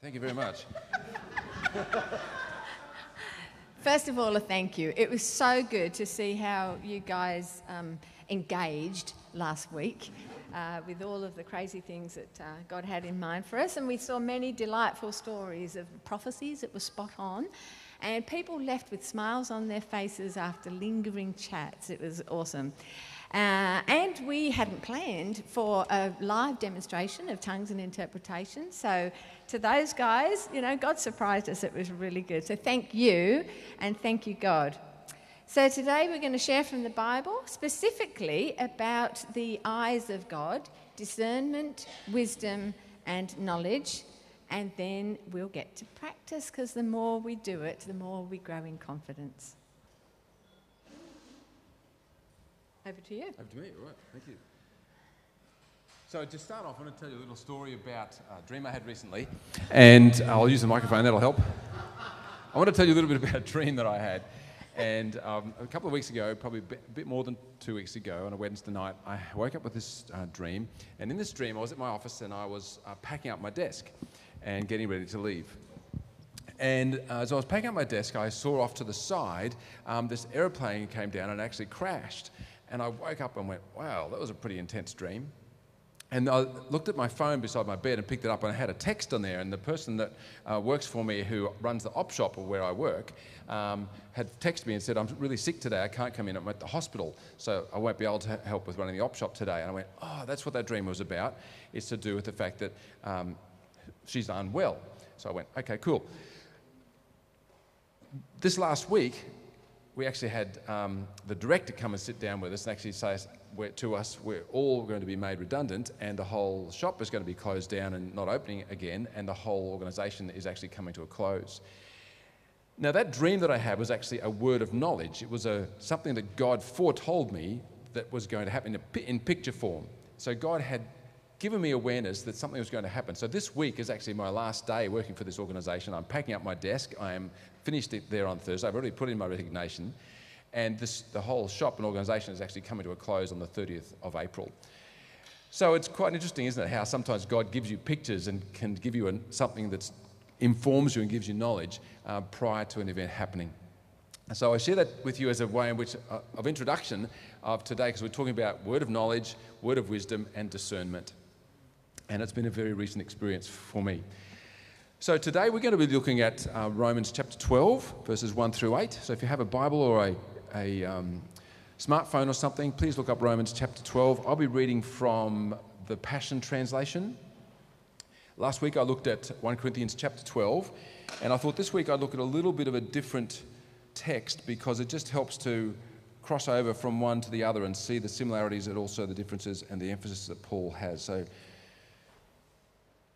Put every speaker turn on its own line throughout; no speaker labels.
Thank you very much.
First of all, a thank you. It was so good to see how you guys um, engaged last week uh, with all of the crazy things that uh, God had in mind for us. And we saw many delightful stories of prophecies that were spot on. And people left with smiles on their faces after lingering chats. It was awesome. Uh, and we hadn't planned for a live demonstration of tongues and interpretation. So, to those guys, you know, God surprised us. It was really good. So, thank you and thank you, God. So, today we're going to share from the Bible specifically about the eyes of God, discernment, wisdom, and knowledge. And then we'll get to practice because the more we do it, the more we grow in confidence. Over to you.
Over to me, all right, thank you. So, to start off, I want to tell you a little story about a dream I had recently, and I'll use the microphone, that'll help. I want to tell you a little bit about a dream that I had. And um, a couple of weeks ago, probably a bit, more than two weeks ago, on a Wednesday night, I woke up with this uh, dream. And in this dream, I was at my office and I was uh, packing up my desk and getting ready to leave. And uh, as I was packing up my desk, I saw off to the side um, this aeroplane came down and actually crashed. And I woke up and went, wow, that was a pretty intense dream. And I looked at my phone beside my bed and picked it up, and I had a text on there. And the person that uh, works for me, who runs the op shop where I work, um, had texted me and said, I'm really sick today. I can't come in. I'm at the hospital, so I won't be able to help with running the op shop today. And I went, Oh, that's what that dream was about. It's to do with the fact that um, she's unwell. So I went, Okay, cool. This last week, we actually had um, the director come and sit down with us and actually say to us, we're all going to be made redundant and the whole shop is going to be closed down and not opening again, and the whole organisation is actually coming to a close. Now, that dream that I had was actually a word of knowledge. It was a, something that God foretold me that was going to happen in, picture form. So, God had given me awareness that something was going to happen. So, this week is actually my last day working for this organisation. I'm packing up my desk. I am finished it there on Thursday. I've already put in my resignation. And this, the whole shop and organisation is actually coming to a close on the 30th of April. So it's quite interesting, isn't it, how sometimes God gives you pictures and can give you a, something that informs you and gives you knowledge uh, prior to an event happening. So I share that with you as a way in which, uh, of introduction of today, because we're talking about word of knowledge, word of wisdom, and discernment. And it's been a very recent experience for me. So today we're going to be looking at uh, Romans chapter 12, verses 1 through 8. So if you have a Bible or a, a um, smartphone or something, please look up Romans chapter 12. I'll be reading from the Passion Translation. Last week I looked at 1 Corinthians chapter 12, and I thought this week I'd look at a little bit of a different text because it just helps to cross over from one to the other and see the similarities and also the differences and the emphasis that Paul has. So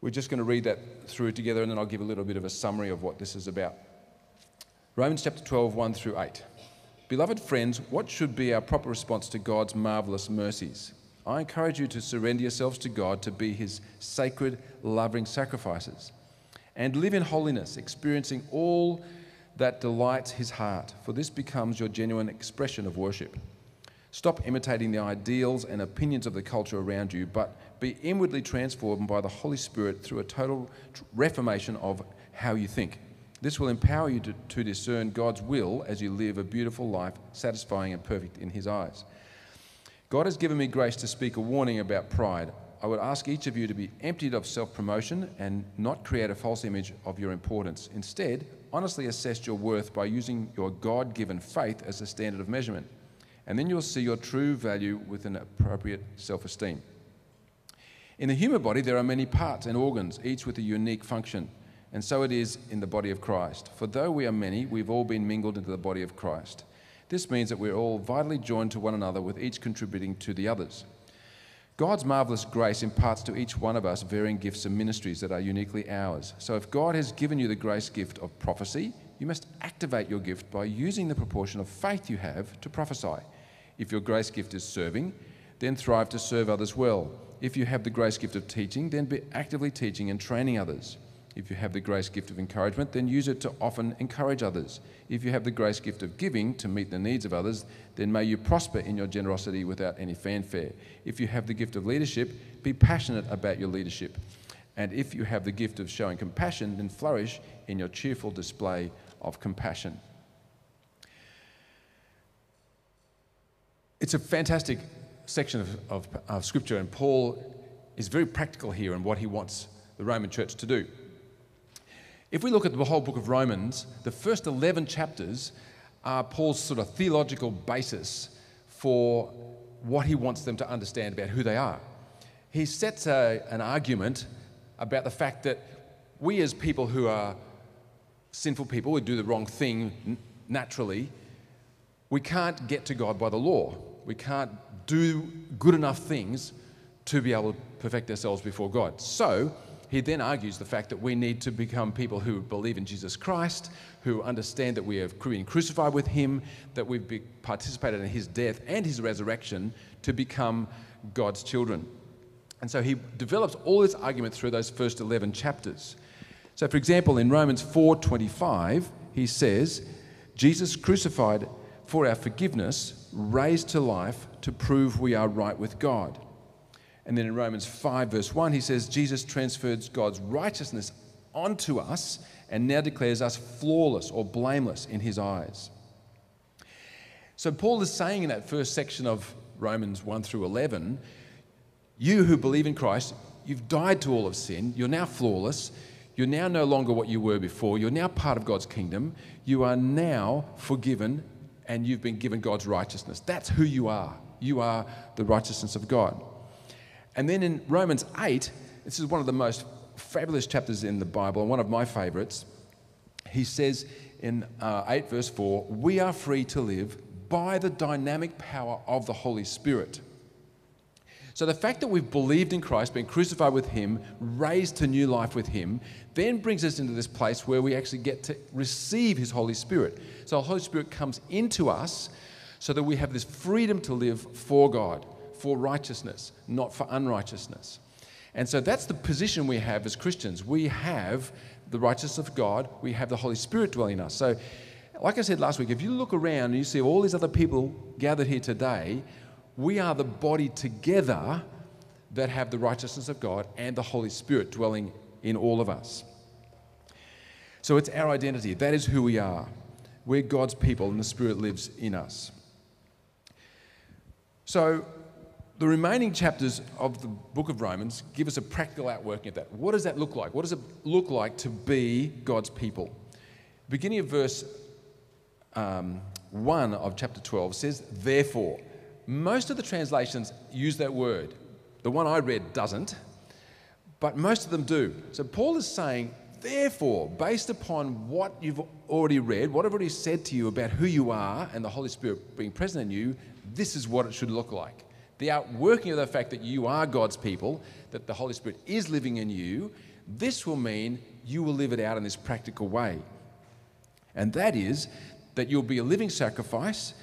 we're just going to read that through together and then I'll give a little bit of a summary of what this is about. Romans chapter 12, 1 through 8. Beloved friends, what should be our proper response to God's marvelous mercies? I encourage you to surrender yourselves to God to be his sacred, loving sacrifices and live in holiness, experiencing all that delights his heart, for this becomes your genuine expression of worship. Stop imitating the ideals and opinions of the culture around you, but be inwardly transformed by the Holy Spirit through a total reformation of how you think. This will empower you to, to discern God's will as you live a beautiful life, satisfying and perfect in His eyes. God has given me grace to speak a warning about pride. I would ask each of you to be emptied of self promotion and not create a false image of your importance. Instead, honestly assess your worth by using your God given faith as a standard of measurement. And then you'll see your true value with an appropriate self esteem. In the human body, there are many parts and organs, each with a unique function. And so it is in the body of Christ. For though we are many, we've all been mingled into the body of Christ. This means that we're all vitally joined to one another, with each contributing to the others. God's marvelous grace imparts to each one of us varying gifts and ministries that are uniquely ours. So if God has given you the grace gift of prophecy, you must activate your gift by using the proportion of faith you have to prophesy. If your grace gift is serving, then thrive to serve others well. If you have the grace gift of teaching, then be actively teaching and training others. If you have the grace gift of encouragement, then use it to often encourage others. If you have the grace gift of giving to meet the needs of others, then may you prosper in your generosity without any fanfare. If you have the gift of leadership, be passionate about your leadership. And if you have the gift of showing compassion, then flourish in your cheerful display of compassion. It's a fantastic section of, of, of, scripture, and Paul is very practical here in what he wants the Roman church to do. If we look at the whole book of Romans, the first 11 chapters are Paul's sort of theological basis for what he wants them to understand about who they are. He sets a, an argument about the fact that we, as people who are sinful people, who do the wrong thing naturally, we can't get to God by the law. We can't do good enough things to be able to perfect ourselves before God. So, he then argues the fact that we need to become people who believe in Jesus Christ, who understand that we have been crucified with him, that we've participated in his death and his resurrection to become God's children. And so he develops all this argument through those first 11 chapters. So, for example, in Romans 4:25, he says, Jesus crucified for our forgiveness, raised to life to prove we are right with God. And then in Romans 5, verse 1, he says, Jesus transfers God's righteousness onto us and now declares us flawless or blameless in his eyes. So, Paul is saying in that first section of Romans 1 through 11, you who believe in Christ, you've died to all of sin, you're now flawless, you're now no longer what you were before, you're now part of God's kingdom, you are now forgiven, and you've been given God's righteousness. That's who you are. You are the righteousness of God. And then in Romans 8, this is one of the most fabulous chapters in the Bible and one of my favorites. He says in uh, 8, verse 4, we are free to live by the dynamic power of the Holy Spirit. So the fact that we've believed in Christ, been crucified with Him, raised to new life with Him, then brings us into this place where we actually get to receive His Holy Spirit. So the Holy Spirit comes into us so that we have this freedom to live for God, for righteousness, not for unrighteousness. And so that's the position we have as Christians. We have the righteousness of God, we have the Holy Spirit dwelling in us. So, like I said last week, if you look around and you see all these other people gathered here today, we are the body together that have the righteousness of God and the Holy Spirit dwelling in all of us. So it's our identity. That is who we are. We're God's people, and the Spirit lives in us. So, the remaining chapters of the book of Romans give us a practical outworking of that. What does that look like? What does it look like to be God's people? Beginning of verse um, 1 of chapter 12 says, Therefore, most of the translations use that word. The one I read doesn't, but most of them do. So Paul is saying, therefore, based upon what you've already read, what I've already said to you about who you are and the Holy Spirit being present in you, this is what it should look like. The outworking of the fact that you are God's people, that the Holy Spirit is living in you, this will mean you will live it out in this practical way. And that is that you'll be a living sacrifice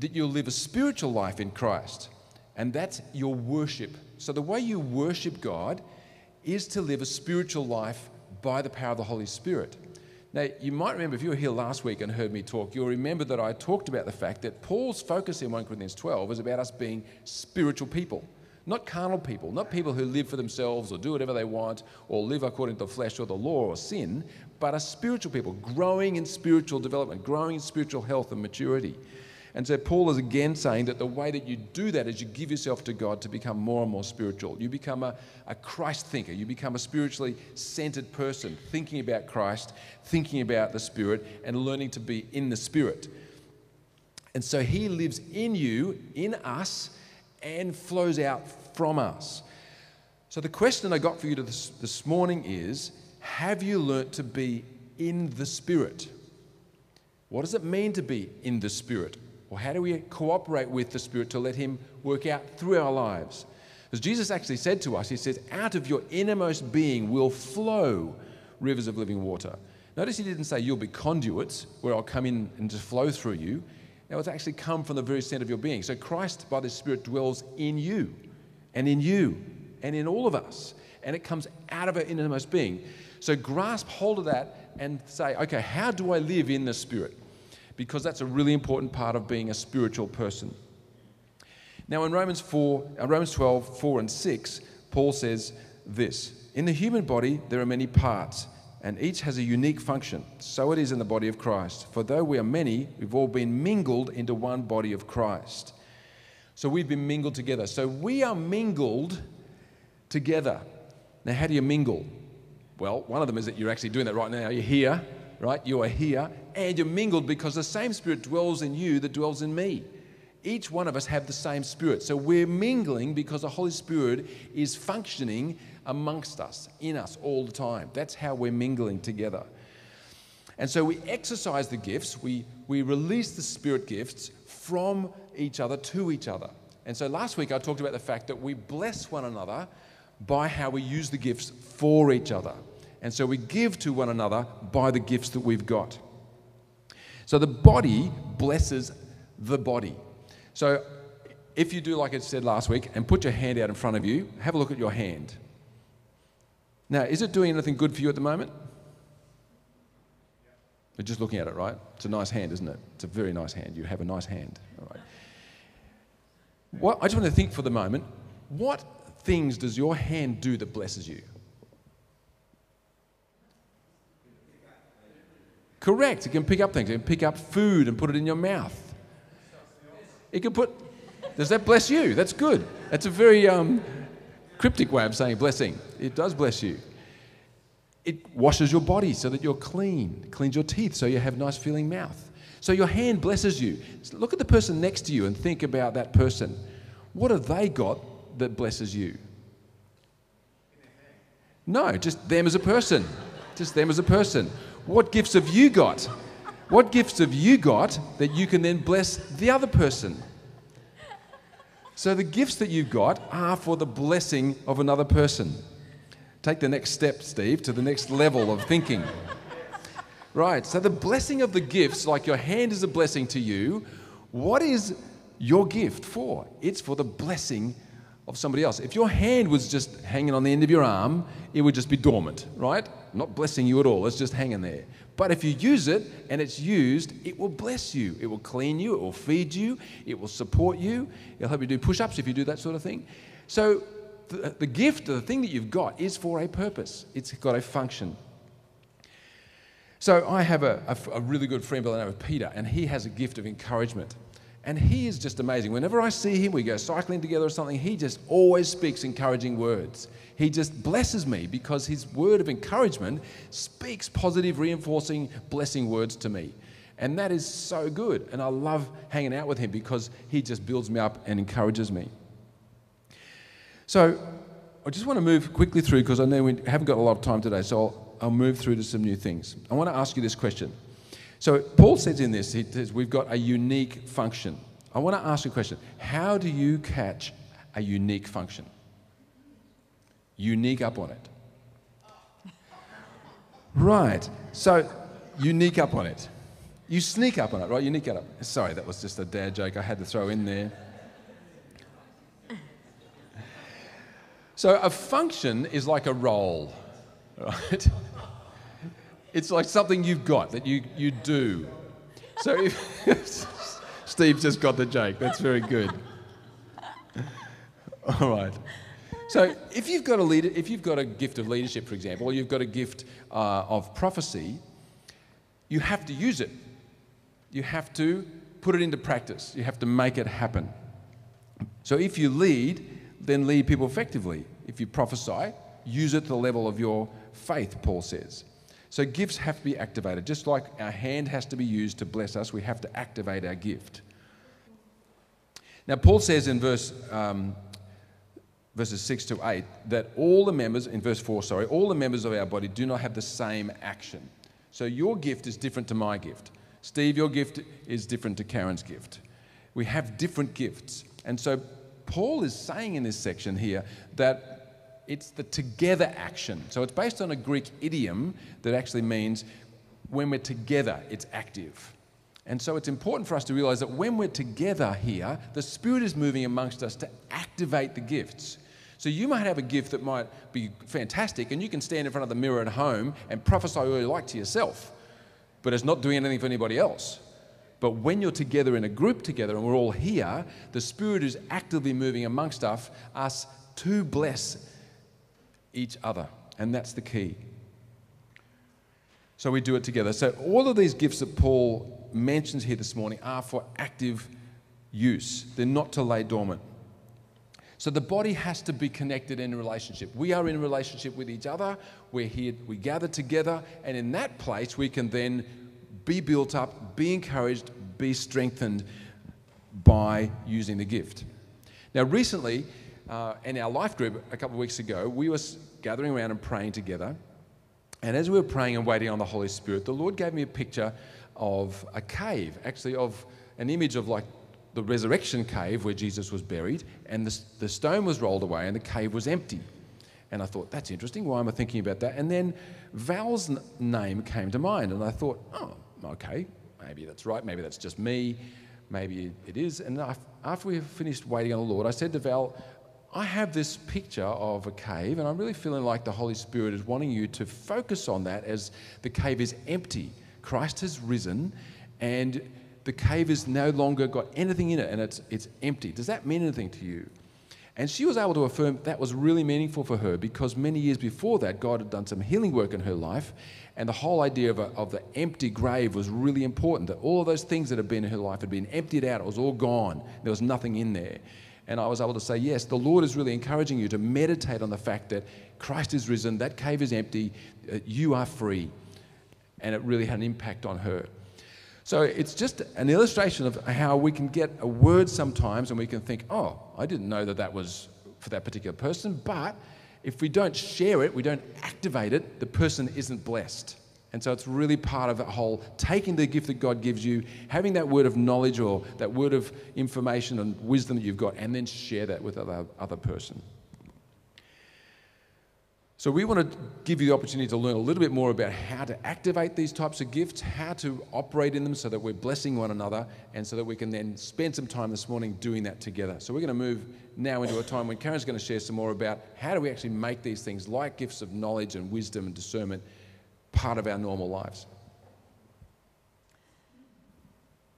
that you'll live a spiritual life in Christ, and that's your worship. So, the way you worship God is to live a spiritual life by the power of the Holy Spirit. Now, you might remember if you were here last week and heard me talk, you'll remember that I talked about the fact that Paul's focus in 1 Corinthians 12 is about us being spiritual people, not carnal people, not people who live for themselves or do whatever they want or live according to the flesh or the law or sin, but a spiritual people, growing in spiritual development, growing in spiritual health and maturity. And so Paul is again saying that the way that you do that is you give yourself to God to become more and more spiritual. You become a, a Christ thinker. You become a spiritually centered person, thinking about Christ, thinking about the Spirit, and learning to be in the Spirit. And so he lives in you, in us, and flows out from us. So the question I got for you this, this morning is Have you learnt to be in the Spirit? What does it mean to be in the Spirit? Or how do we cooperate with the Spirit to let Him work out through our lives? As Jesus actually said to us, He says, Out of your innermost being will flow rivers of living water. Notice He didn't say you'll be conduits where I'll come in and just flow through you. Now, it's actually come from the very center of your being. So Christ, by the Spirit, dwells in you and in you and in all of us. And it comes out of our innermost being. So grasp hold of that and say, okay, how do I live in the Spirit? Because that's a really important part of being a spiritual person. Now, in Romans 4, uh, Romans 12, 4 and 6, Paul says this In the human body, there are many parts, and each has a unique function. So it is in the body of Christ. For though we are many, we've all been mingled into one body of Christ. So we've been mingled together. So we are mingled together. Now, how do you mingle? Well, one of them is that you're actually doing that right now. You're here, right? You are here, and you're mingled because the same Spirit dwells in you that dwells in me. Each one of us have the same Spirit. So we're mingling because the Holy Spirit is functioning amongst us, in us all the time. That's how we're mingling together. And so we exercise the gifts, we, we release the Spirit gifts from each other to each other. And so last week I talked about the fact that we bless one another by how we use the gifts for each other. And so we give to one another by the gifts that we've got. So the body blesses the body. So if you do like I said last week and put your hand out in front of you, have a look at your hand. Now, is it doing anything good for you at the moment? You're just looking at it, right? It's a nice hand, isn't it? It's a very nice hand. You have a nice hand. All right. I just want to think for the moment what things does your hand do that blesses you? Correct. It can pick up things. It can pick up food and put it in your mouth. It can put. Does that bless you? That's good. That's a very um, cryptic way of saying blessing. It does bless you. It washes your body so that you're clean, cleans your teeth so you have nice feeling mouth. So your hand blesses you. Look at the person next to you and think about that person. What have they got that blesses you? No, just them as a person. Just them as a person. What gifts have you got? What gifts have you got that you can then bless the other person? So the gifts that you've got are for the blessing of another person. Take the next step, Steve, to the next level of thinking. Right, so the blessing of the gifts, like your hand is a blessing to you, what is your gift for? It's for the blessing of somebody else. If your hand was just hanging on the end of your arm, it would just be dormant, right? Not blessing you at all, it's just hanging there. But if you use it and it's used, it will bless you. It will clean you, it will feed you, it will support you, it'll help you do push ups if you do that sort of thing. So the, the gift, the thing that you've got, is for a purpose, it's got a function. So I have a, a, a really good friend by the name of Peter, and he has a gift of encouragement. And he is just amazing. Whenever I see him, we go cycling together or something, he just always speaks encouraging words. He just blesses me because his word of encouragement speaks positive, reinforcing, blessing words to me. And that is so good. And I love hanging out with him because he just builds me up and encourages me. So I just want to move quickly through because I know we haven't got a lot of time today. So I'll, I'll move through to some new things. I want to ask you this question. So Paul says in this, he says, we've got a unique function. I want to ask you a question. How do you catch a unique function? Unique up on it. Right. So unique up on it. You sneak up on it, right? Sneak up. Sorry, that was just a dad joke I had to throw in there. So a function is like a role, right? It's like something you've got that you, you do. So if, Steve just got the joke. That's very good. All right. So if you've got a leader, if you've got a gift of leadership, for example, or you've got a gift uh, of prophecy, you have to use it. You have to put it into practice. You have to make it happen. So if you lead, then lead people effectively. If you prophesy, use it to the level of your faith, Paul says. So gifts have to be activated. Just like our hand has to be used to bless us, we have to activate our gift. Now, Paul says in verse, um, verses 6 to 8 that all the members, in verse 4, sorry, all the members of our body do not have the same action. So your gift is different to my gift. Steve, your gift is different to Karen's gift. We have different gifts. And so Paul is saying in this section here that it's the together action. So it's based on a Greek idiom that actually means when we're together, it's active. And so it's important for us to realize that when we're together here, the Spirit is moving amongst us to activate the gifts. So you might have a gift that might be fantastic, and you can stand in front of the mirror at home and prophesy all you like to yourself, but it's not doing anything for anybody else. But when you're together in a group together and we're all here, the Spirit is actively moving amongst us, us to bless each other. And that's the key. So we do it together. So all of these gifts that Paul mentions here this morning are for active use, they're not to lay dormant. So the body has to be connected in relationship. We are in relationship with each other. We're here, we gather together, and in that place we can then be built up, be encouraged, be strengthened by using the gift. Now, recently, uh, in our life group a couple of weeks ago, we were gathering around and praying together. And as we were praying and waiting on the Holy Spirit, the Lord gave me a picture of a cave, actually, of an image of like the resurrection cave where Jesus was buried, and the, the stone was rolled away and the cave was empty. And I thought, that's interesting. Why am I thinking about that? And then Val's n- name came to mind, and I thought, oh, okay, maybe that's right. Maybe that's just me. Maybe it is. And after we finished waiting on the Lord, I said to Val, I have this picture of a cave, and I'm really feeling like the Holy Spirit is wanting you to focus on that as the cave is empty. Christ has risen, and the cave has no longer got anything in it and it's, it's empty. Does that mean anything to you? And she was able to affirm that was really meaningful for her because many years before that, God had done some healing work in her life. And the whole idea of, a, of the empty grave was really important. That all of those things that had been in her life had been emptied out, it was all gone. There was nothing in there. And I was able to say, yes, the Lord is really encouraging you to meditate on the fact that Christ is risen, that cave is empty, uh, you are free. And it really had an impact on her. So it's just an illustration of how we can get a word sometimes and we can think, oh, I didn't know that that was for that particular person. But if we don't share it, we don't activate it, the person isn't blessed. And so it's really part of that whole taking the gift that God gives you, having that word of knowledge or that word of information and wisdom that you've got, and then share that with other, other person. So, we want to give you the opportunity to learn a little bit more about how to activate these types of gifts, how to operate in them so that we're blessing one another, and so that we can then spend some time this morning doing that together. So, we're going to move now into a time when Karen's going to share some more about how do we actually make these things, like gifts of knowledge and wisdom and discernment, part of our normal lives.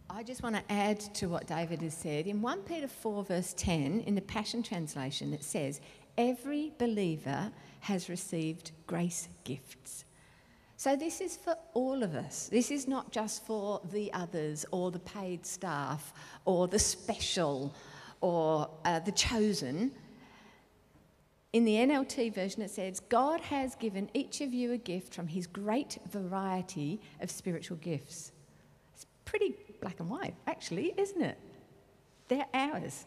I just want to add to what David has said. In 1 Peter 4, verse 10, in the Passion Translation, it says, Every believer has received grace gifts. So, this is for all of us. This is not just for the others or the paid staff or the special or uh, the chosen. In the NLT version, it says, God has given each of you a gift from his great variety of spiritual gifts. It's pretty black and white, actually, isn't it? They're ours.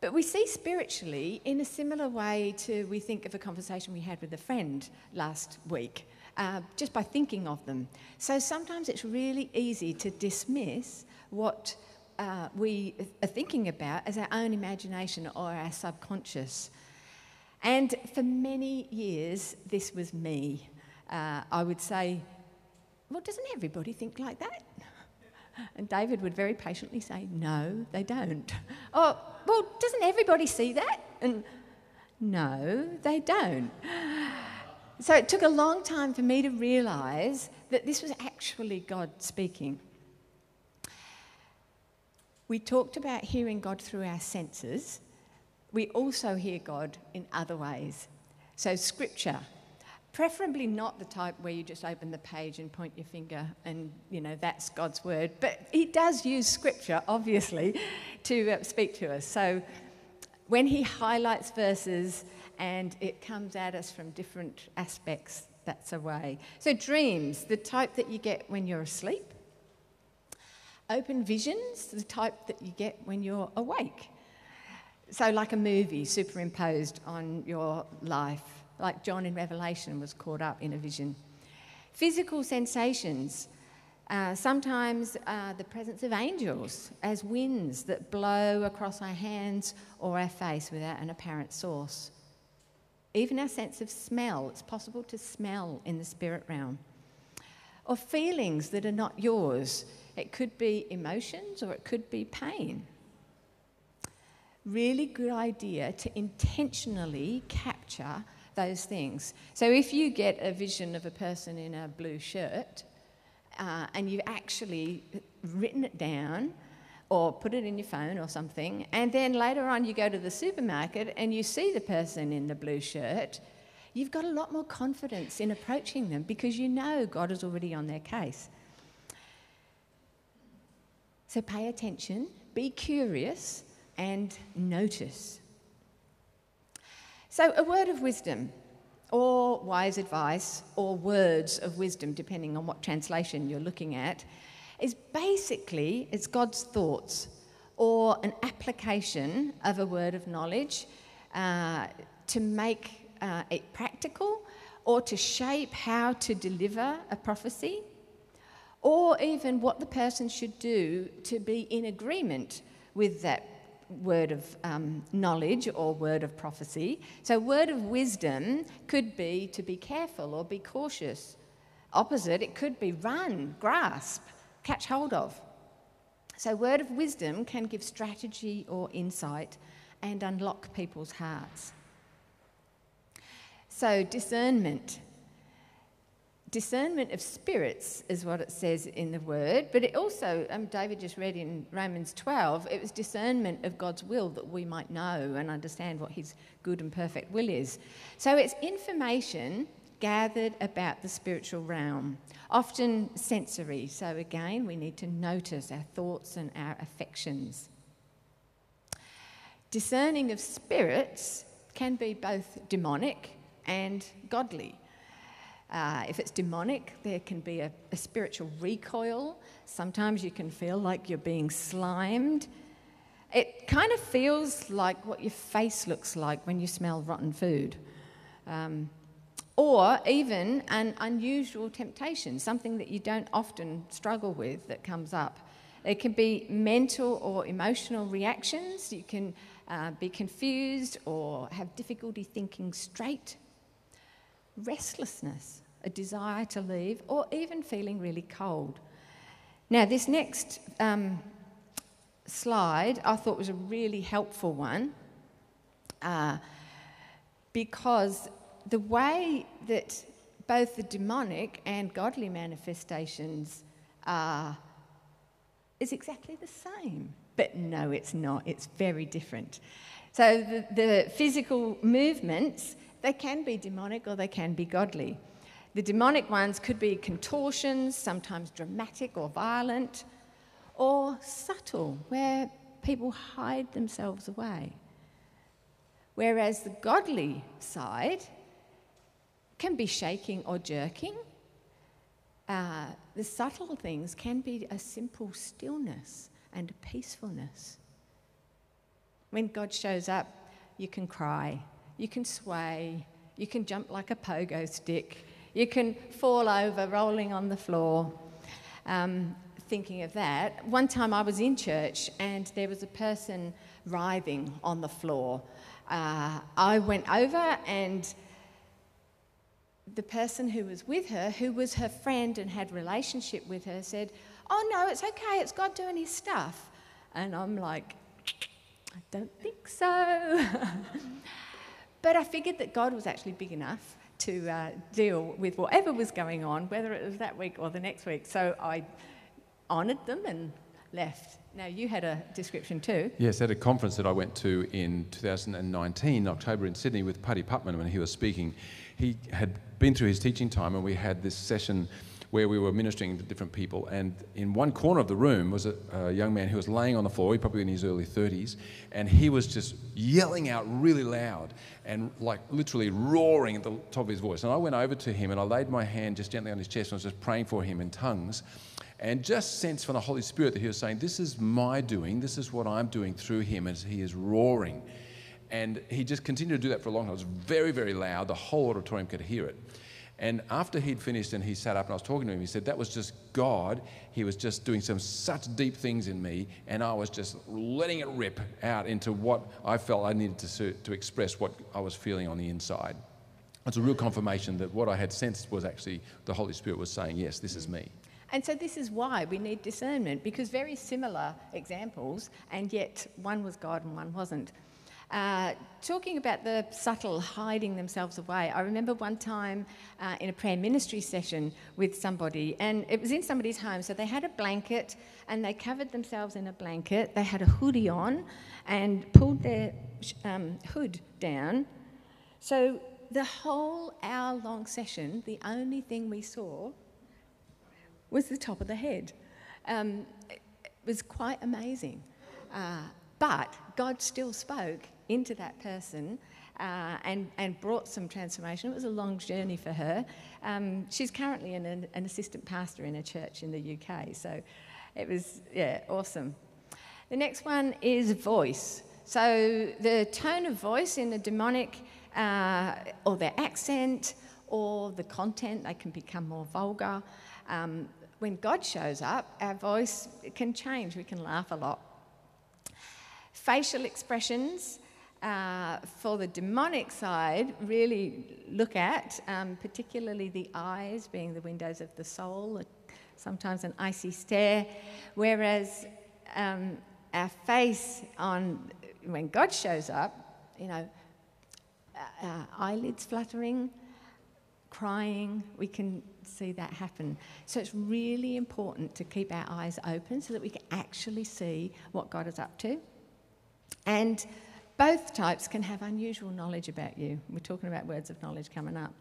But we see spiritually in a similar way to we think of a conversation we had with a friend last week, uh, just by thinking of them. So sometimes it's really easy to dismiss what uh, we are thinking about as our own imagination or our subconscious. And for many years, this was me. Uh, I would say, well, doesn't everybody think like that? And David would very patiently say, no, they don't. Oh, well, doesn't everybody see that? And no, they don't. So it took a long time for me to realize that this was actually God speaking. We talked about hearing God through our senses. We also hear God in other ways. So, scripture, preferably not the type where you just open the page and point your finger and, you know, that's God's word. But He does use scripture, obviously, to uh, speak to us. So when He highlights verses and it comes at us from different aspects, that's a way. So, dreams, the type that you get when you're asleep. Open visions, the type that you get when you're awake. So, like a movie superimposed on your life like John in Revelation was caught up in a vision. Physical sensations, uh, sometimes uh, the presence of angels as winds that blow across our hands or our face without an apparent source. Even our sense of smell, it's possible to smell in the spirit realm. Or feelings that are not yours. It could be emotions or it could be pain. Really good idea to intentionally capture those things. So if you get a vision of a person in a blue shirt uh, and you've actually written it down or put it in your phone or something, and then later on you go to the supermarket and you see the person in the blue shirt, you've got a lot more confidence in approaching them because you know God is already on their case. So pay attention, be curious, and notice. So, a word of wisdom, or wise advice, or words of wisdom, depending on what translation you're looking at, is basically it's God's thoughts or an application of a word of knowledge uh, to make uh, it practical or to shape how to deliver a prophecy or even what the person should do to be in agreement with that word of um, knowledge or word of prophecy. So, word of wisdom could be to be careful or be cautious. Opposite, it could be run, grasp, catch hold of. So, word of wisdom can give strategy or insight and unlock people's hearts. So, discernment. Discernment of spirits is what it says in the word, but it also, um, David just read in Romans 12, it was discernment of God's will that we might know and understand what his good and perfect will is. So, it's information gathered about the spiritual realm, often sensory. So, again, we need to notice our thoughts and our affections. Discerning of spirits can be both demonic and godly. Uh, if it's demonic, there can be a, a spiritual recoil. Sometimes you can feel like you're being slimed. It kind of feels like what your face looks like when you smell rotten food. Um, or even an unusual temptation, something that you don't often struggle with that comes up. It can be mental or emotional reactions. You can uh, be confused or have difficulty thinking straight. Restlessness, a desire to leave, or even feeling really cold. Now, this next um, slide I thought was a really helpful one uh, because the way that both the demonic and godly manifestations are is exactly the same. But no, it's not. It's very different. So the, the physical movements, they can be demonic or they can be godly. The demonic ones could be contortions, sometimes dramatic or violent, or subtle, where people hide themselves away. Whereas the godly side can be shaking or jerking. Uh, the subtle things can be a simple stillness and peacefulness. When God shows up, you can cry, you can sway, you can jump like a pogo stick, you can fall over rolling on the floor. Um, thinking of that, one time I was in church and there was a person writhing on the floor. Uh, I went over and the person who was with her, who was her friend and had relationship with her, said, "Oh no, it's okay. It's God doing His stuff." And I'm like, "I don't think so." but I figured that God was actually big enough to uh, deal with whatever was going on, whether it was that week or the next week. So I honoured them and left. Now, you had a description too.
Yes, at a conference that I went to in 2019, October in Sydney, with Paddy Putman when he was speaking. He had been through his teaching time, and we had this session where we were ministering to different people. And in one corner of the room was a, a, young man who was laying on the floor, he probably in his early 30s, and he was just yelling out really loud and like literally roaring at the top of his voice. And I went over to him and I laid my hand just gently on his chest and I was just praying for him in tongues and just sense from the Holy Spirit that he was saying, This is my doing, this is what I'm doing through him as he is roaring. And he just continued to do that for a long time. It was very, very loud. The whole auditorium could hear it. And after he'd finished and he sat up and I was talking to him, he said, That was just God. He was just doing some such deep things in me, and I was just letting it rip out into what I felt I needed to, to express what I was feeling on the inside. It's a real confirmation that what I had sensed was actually the Holy Spirit was saying, Yes, this is me.
And so, this is why we need discernment, because very similar examples, and yet one was God and one wasn't. Uh, talking about the subtle hiding themselves away, I remember one time uh, in a prayer ministry session with somebody, and it was in somebody's home. So they had a blanket and they covered themselves in a blanket. They had a hoodie on and pulled their um, hood down. So the whole hour long session, the only thing we saw was the top of the head. Um, it, was quite amazing. Uh, but God still spoke into that person uh, and, and brought some transformation. It was a long journey for her. Um, she's currently an, an assistant pastor in a church in the UK, so it was, yeah, awesome. The next one is voice. So the tone of voice in the demonic, uh, or their accent, or the content, they can become more vulgar. Um, when God shows up, our voice can change. We can laugh a lot. Facial expressions uh, for the demonic side really look at, um, particularly the eyes being the windows of the soul, sometimes an icy stare, whereas um, our face on when God shows up, you know, uh, eyelids fluttering, crying, we can see that happen. So it's really important to keep our eyes open so that we can actually see what God is up to. And both types can have unusual knowledge about you. We're talking about words of knowledge coming up.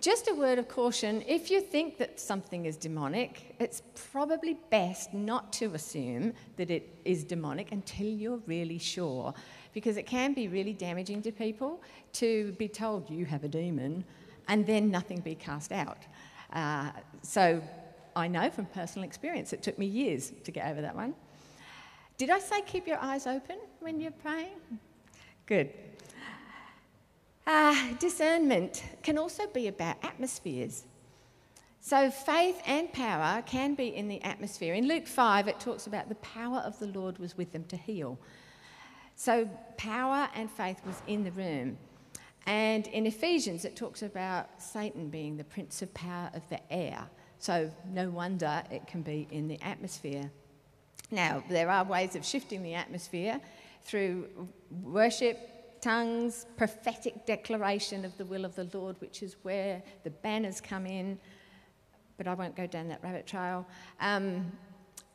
Just a word of caution if you think that something is demonic, it's probably best not to assume that it is demonic until you're really sure, because it can be really damaging to people to be told you have a demon and then nothing be cast out. Uh, so I know from personal experience, it took me years to get over that one. Did I say keep your eyes open when you're praying? Good. Uh, discernment can also be about atmospheres. So, faith and power can be in the atmosphere. In Luke 5, it talks about the power of the Lord was with them to heal. So, power and faith was in the room. And in Ephesians, it talks about Satan being the prince of power of the air. So, no wonder it can be in the atmosphere. Now, there are ways of shifting the atmosphere through worship, tongues, prophetic declaration of the will of the Lord, which is where the banners come in, but I won't go down that rabbit trail. Um,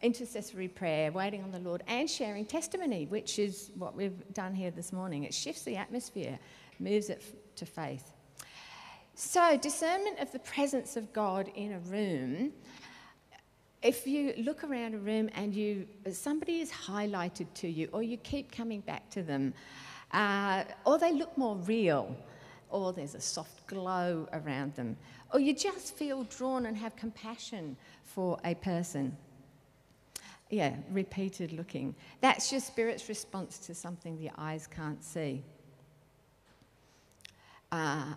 intercessory prayer, waiting on the Lord, and sharing testimony, which is what we've done here this morning. It shifts the atmosphere, moves it to faith. So, discernment of the presence of God in a room if you look around a room and you somebody is highlighted to you, or you keep coming back to them, uh, or they look more real, or there's a soft glow around them, or you just feel drawn and have compassion for a person. Yeah, repeated looking. That's your spirit's response to something the eyes can't see. Uh,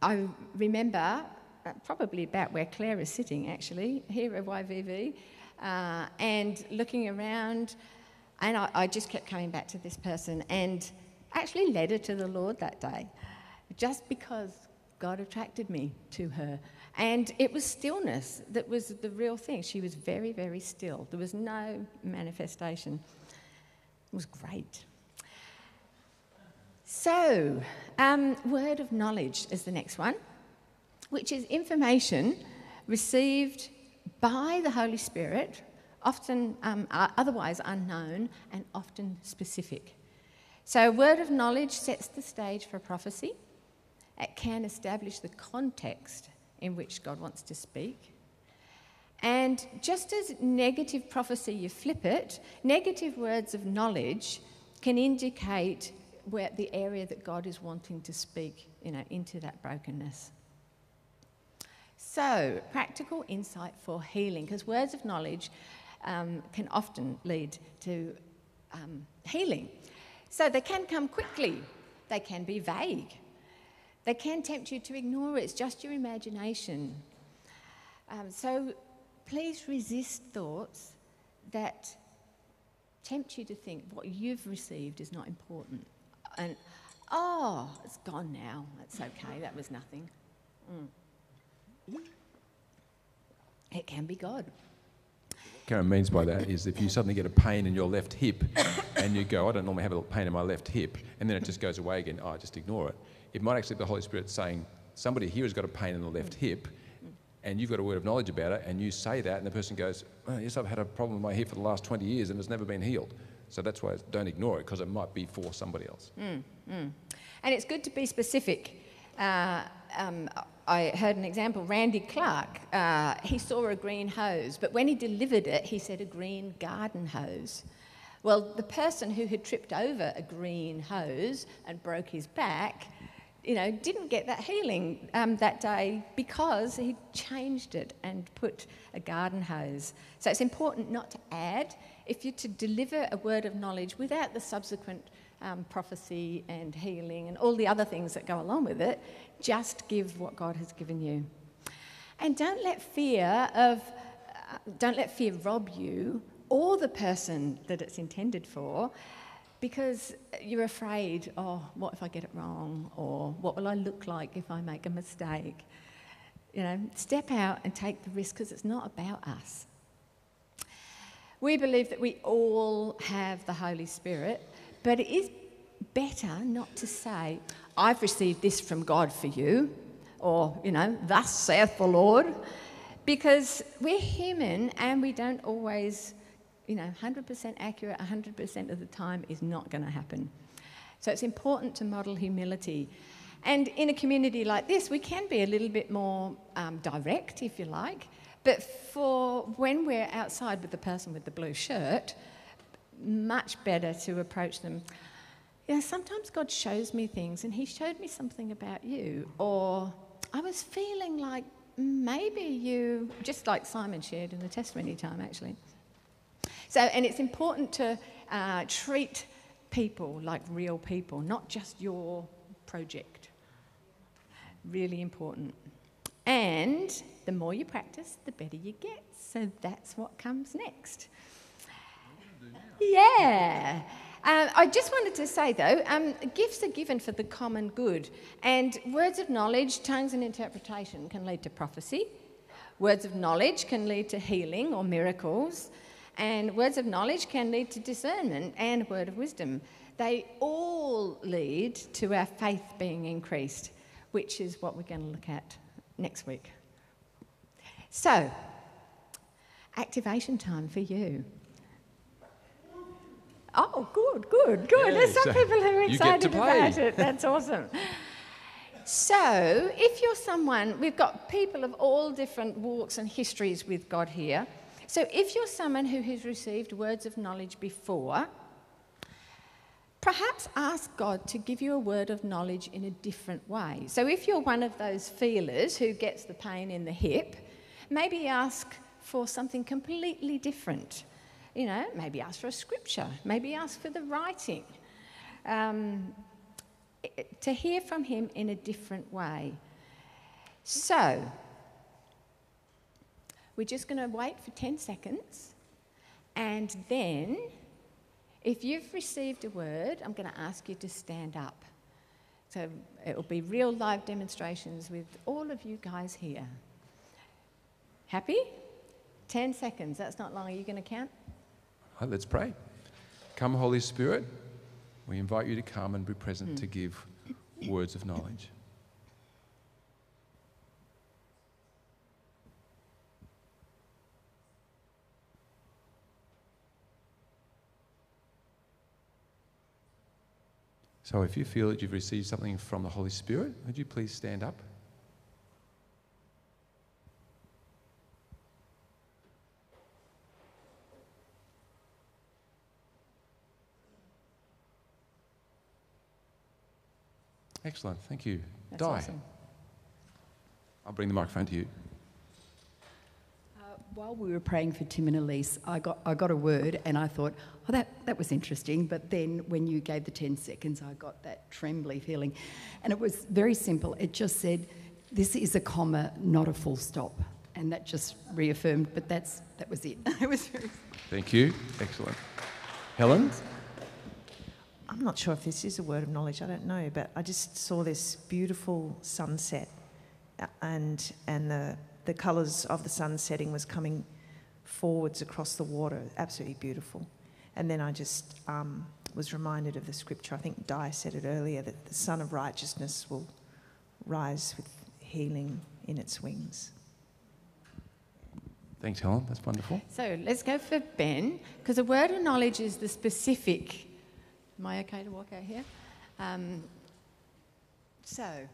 I remember probably about where Claire is sitting, actually, here at YVV, uh, and looking around. And I, I, just kept coming back to this person and actually led her to the Lord that day, just because God attracted me to her. And it was stillness that was the real thing. She was very, very still. There was no manifestation. It was great. So, um, word of knowledge is the next one which is information received by the Holy Spirit, often um, otherwise unknown and often specific. So, a word of knowledge sets the stage for prophecy. It can establish the context in which God wants to speak. And just as negative prophecy, you flip it, negative words of knowledge can indicate where the area that God is wanting to speak you know, into that brokenness. So, practical insight for healing, because words of knowledge um, can often lead to um, healing. So, they can come quickly, they can be vague, they can tempt you to ignore it. It's just your imagination. Um, so, please resist thoughts that tempt you to think what you've received is not important. And, oh, it's gone now. That's okay. That was nothing. Mm. It can be God.
Karen means by that is if you suddenly get a pain in your left hip and you go, I don't normally have a pain in my left hip, and then it just goes away again, oh, just ignore it. It might actually be the Holy Spirit saying, somebody here has got a pain in the left hip, and you've got a word of knowledge about it, and you say that, and the person goes, oh, yes, I've had a problem with my hip for the last 20 years and it's never been healed. So that's why don't ignore it because it might be for somebody else.
Mm, mm. And it's good to be specific. Uh, um, I heard an example. Randy Clark, uh, he saw a green hose, but when he delivered it, he said a green garden hose. Well, the person who had tripped over a green hose and broke his back, you know, didn't get that healing um, that day because he changed it and put a garden hose. So it's important not to add. If you're to deliver a word of knowledge without the subsequent um, prophecy and healing and all the other things that go along with it, just give what God has given you. And don't let fear of, uh, don't let fear rob you or the person that it's intended for because you're afraid, oh, what if I get it wrong? Or what will I look like if I make a mistake? You know, step out and take the risk because it's not about us. We believe that we all have the Holy Spirit, but it is better not to say, I've received this from God for you, or, you know, thus saith the Lord, because we're human and we don't always you know, 100% accurate 100% of the time is not going to happen. So it's important to model humility. And in a community like this, we can be a little bit more um, direct, if you like. But for when we're outside with the person with the blue shirt, much better to approach them. Know, sometimes God shows me things, and He showed me something about you. Or I was feeling like maybe you, just like Simon shared in the testimony time, actually. So, and it's important to uh, treat people like real people, not just your project. Really important. And the more you practice, the better you get. So that's what comes next. Yeah. Uh, I just wanted to say though, um, gifts are given for the common good, and words of knowledge, tongues, and interpretation can lead to prophecy. Words of knowledge can lead to healing or miracles. And words of knowledge can lead to discernment and word of wisdom. They all lead to our faith being increased, which is what we're going to look at next week. So, activation time for you. Oh, good, good, good.
Yeah,
There's some
so
people who are
you get to
excited about it. That's awesome. So, if you're someone, we've got people of all different walks and histories with God here. So if you're someone who has received words of knowledge before, perhaps ask God to give you a word of knowledge in a different way. So if you're one of those feelers who gets the pain in the hip, maybe ask for something completely different. You know, maybe ask for a scripture, maybe ask for the writing. Um, to hear from Him in a different way. So, we're just going to wait for 10 seconds. And then, if you've received a word, I'm going to ask you to stand up. So it will be real live demonstrations with all of you guys here. Happy? 10 seconds. That's not long. Are you going to count?
Right, let's pray. Come, Holy Spirit, we invite you to come and be present to give words of knowledge. So, if you feel that you've received something from the Holy Spirit, would you please stand up? Excellent, thank you.
That's
Di,
awesome.
I'll bring the microphone to you.
Uh, while we were praying for Tim and Elise, I got, I got a word and I thought, oh, that, that was interesting. But then when you gave the 10 seconds, I got that trembly feeling. And it was very simple. It just said, this is a comma, not a full stop. And that just reaffirmed, but that's, that was it. it was very
Thank you. Excellent. Helen?
I'm not sure if this is a word of knowledge, I don't know, but I just saw this beautiful sunset uh, and, and the, the colours of the sun setting was coming forwards across the water, absolutely beautiful. And then I just um, was reminded of the scripture, I think Di said it earlier, that the sun of Righteousness will rise with healing in its wings.
Thanks, Helen. That's wonderful.
So let's go for Ben, because a word of knowledge is the specific. Am I okay to walk out here? Um, So,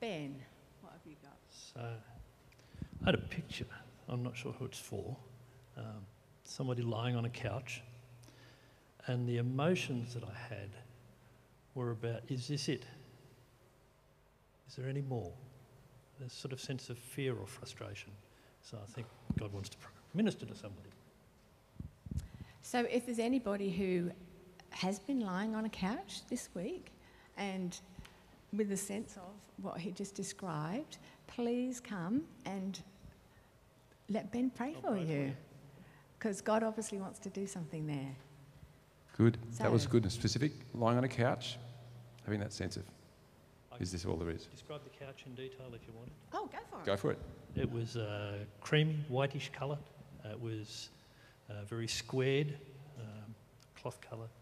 Ben, what have you got?
So I had a picture. I'm not sure who it's for. Um, somebody lying on a couch. And the emotions that I had were about is this it? Is there any more? A sort of sense of fear or frustration. So I think God wants to minister to somebody.
So, if there's anybody who has been lying on a couch this week and with a sense of what he just described, please come and let Ben pray
I'll
for
pray for
you.
you.
Because God obviously wants to do something there.
Good. That was good and specific. Lying on a couch, having that sense of,
I
is this all there is?
Describe the couch in detail if you wanted.
Oh, go for it.
Go for it.
It was uh, creamy, whitish colour. It was uh, very squared, um, cloth colour, uh,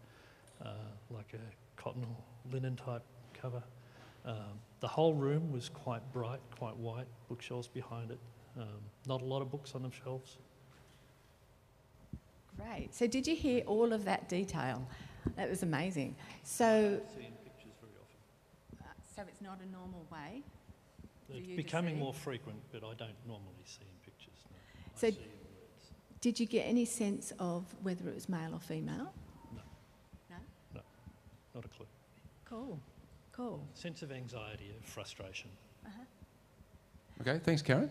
like a cotton or linen type cover. Um, the whole room was quite bright, quite white, bookshelves behind it. Um, not a lot of books on the shelves.
Great. So, did you hear all of that detail? That was amazing. So,
See pictures very often.
uh, so it's not a normal way.
It's becoming more frequent, but I don't normally see in pictures. No.
So-
in.
Did you get any sense of whether it was male or female?
Not a clue.
Cool. Cool.
Sense of anxiety, of frustration.
Okay, thanks, Karen.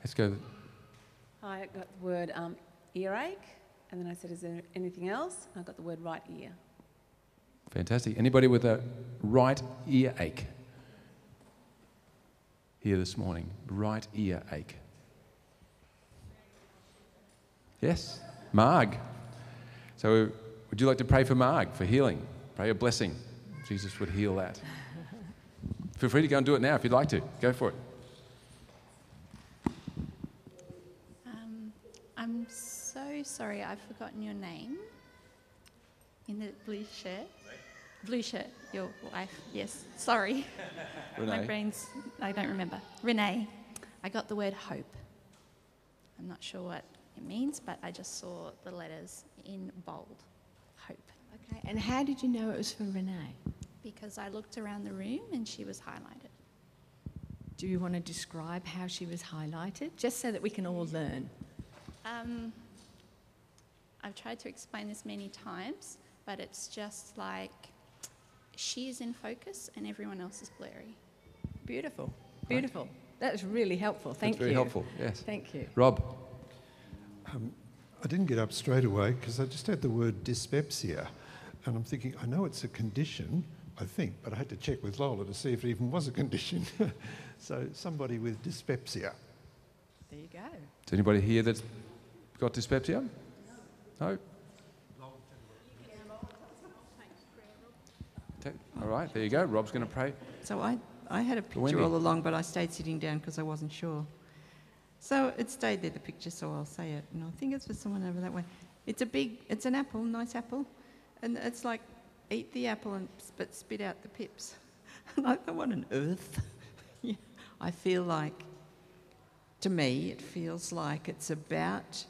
Let's go.
I got the word um, earache, and then I said, "Is there anything else?" And I got the word right ear.
Fantastic. Anybody with a right ear ache? Here this morning, right ear ache. Yes, Marg. So, would you like to pray for Marg for healing? Pray a blessing. Jesus would heal that. Feel free to go and do it now if you'd like to. Go for it.
Um, I'm so sorry, I've forgotten your name. In the blue shirt. Blue shirt, your wife. Yes, sorry. My brain's, I don't remember. Renee. I got the word hope. I'm not sure what it means, but I just saw the letters in bold. Hope.
Okay. And how did you know it was for Renee?
Because I looked around the room and she was highlighted.
Do you want to describe how she was highlighted, just so that we can all learn?
Um, I've tried to explain this many times, but it's just like she is in focus and everyone else is blurry.
Beautiful. Beautiful. That was really helpful. Thank
That's very
you.
helpful. Yes.
Thank you.
Rob.
Um, I didn't get up straight away because I just had the word dyspepsia. And I'm thinking, I know it's a condition, I think, but I had to check with Lola to see if it even was a condition. so, somebody with dyspepsia.
There you go.
Is anybody here that's got dyspepsia? No? Ta- All right, there you go. Rob's going to pray.
So I, I had a picture
Wendy.
all along, but I stayed sitting down because I wasn't sure. So it stayed there, the picture, so I'll say it. And I think it's for someone over that way. It's a big, it's an apple, nice apple. And it's like, eat the apple and but spit out the pips. And I thought, what on earth? I feel like, to me, it feels like it's about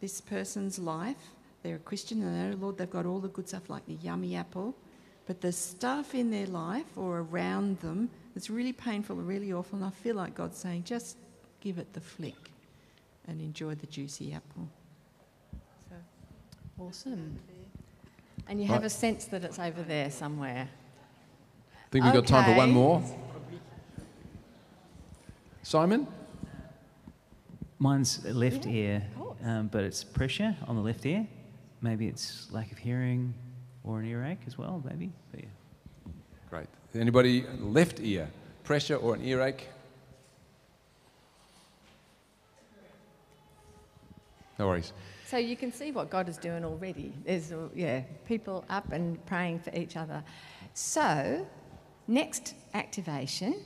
this person's life. They're a Christian and they know, Lord, they've got all the good stuff like the yummy apple. But the stuff in their life or around them that's really painful or really awful, and I feel like God's saying, just give it the flick and enjoy the juicy apple. So,
Awesome. And you have
Right.
a sense that it's over there somewhere.
I think we've got time for one more. Simon?
Mine's left
Yeah,
ear, um, but it's pressure on the left ear. Maybe it's lack of hearing or an earache as well, maybe. But yeah.
Great. Anybody left ear? Pressure or an earache? No worries.
So you can see what God is doing already. There's, yeah, people up and praying for each other. So, next activation,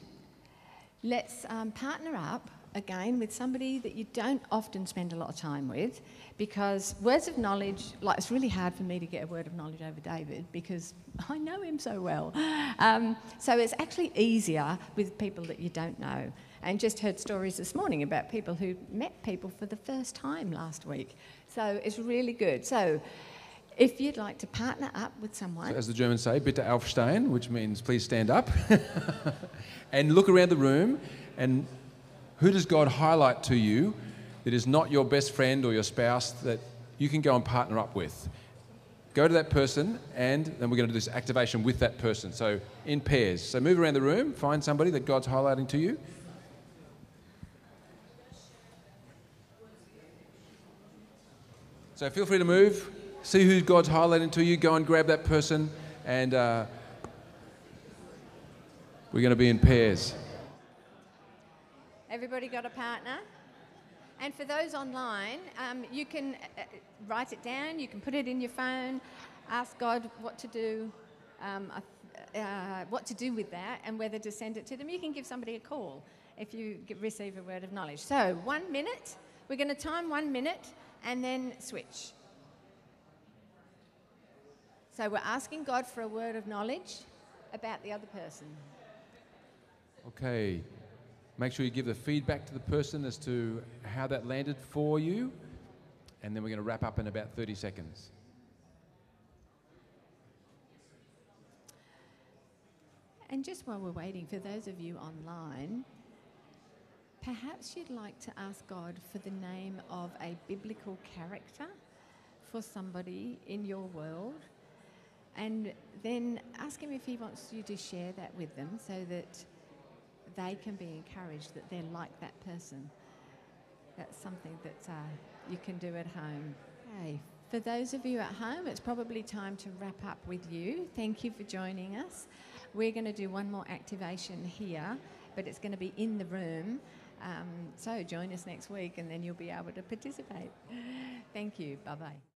let's um, partner up again with somebody that you don't often spend a lot of time with because words of knowledge, like it's really hard for me to get a word of knowledge over David because I know him so well. Um, so it's actually easier with people that you don't know. And just heard stories this morning about people who met people for the first time last week. So it's really good. So if you'd like to partner up with someone,
So as the Germans say, bitte aufstehen, which means please stand up, and look around the room and who does God highlight to you that is not your best friend or your spouse that you can go and partner up with? Go to that person, and then we're going to do this activation with that person. So in pairs. So move around the room, find somebody that God's highlighting to you. So feel free to move, see who God's highlighting to you, go and grab that person, and uh, we're going to be in pairs.
everybody got a partner? And for those online, um, you can uh, uh, write it down, you can put it in your phone, ask God what to do, um, uh, uh, what to do with that, and whether to send it to them. You can give somebody a call if you receive a word of knowledge. So, one minute, we're going to time one minute and then switch. So, we're asking God for a word of knowledge about the other person.
Okay. Make sure you give the feedback to the person as to how that landed for you. And then we're going to wrap up in about 30 seconds.
And just while we're waiting, for those of you online, perhaps you'd like to ask God for the name of a biblical character for somebody in your world. And then ask Him if He wants you to share that with them so that they can be encouraged that they're like that person. That's something that uh, you can do at home. Okay. For those of you at home, it's probably time to wrap up with you. Thank you for joining us. We're going to do one more activation here, but it's going to be in the room. Um, so join us next week and then you'll be able to participate. Thank you. Bye bye.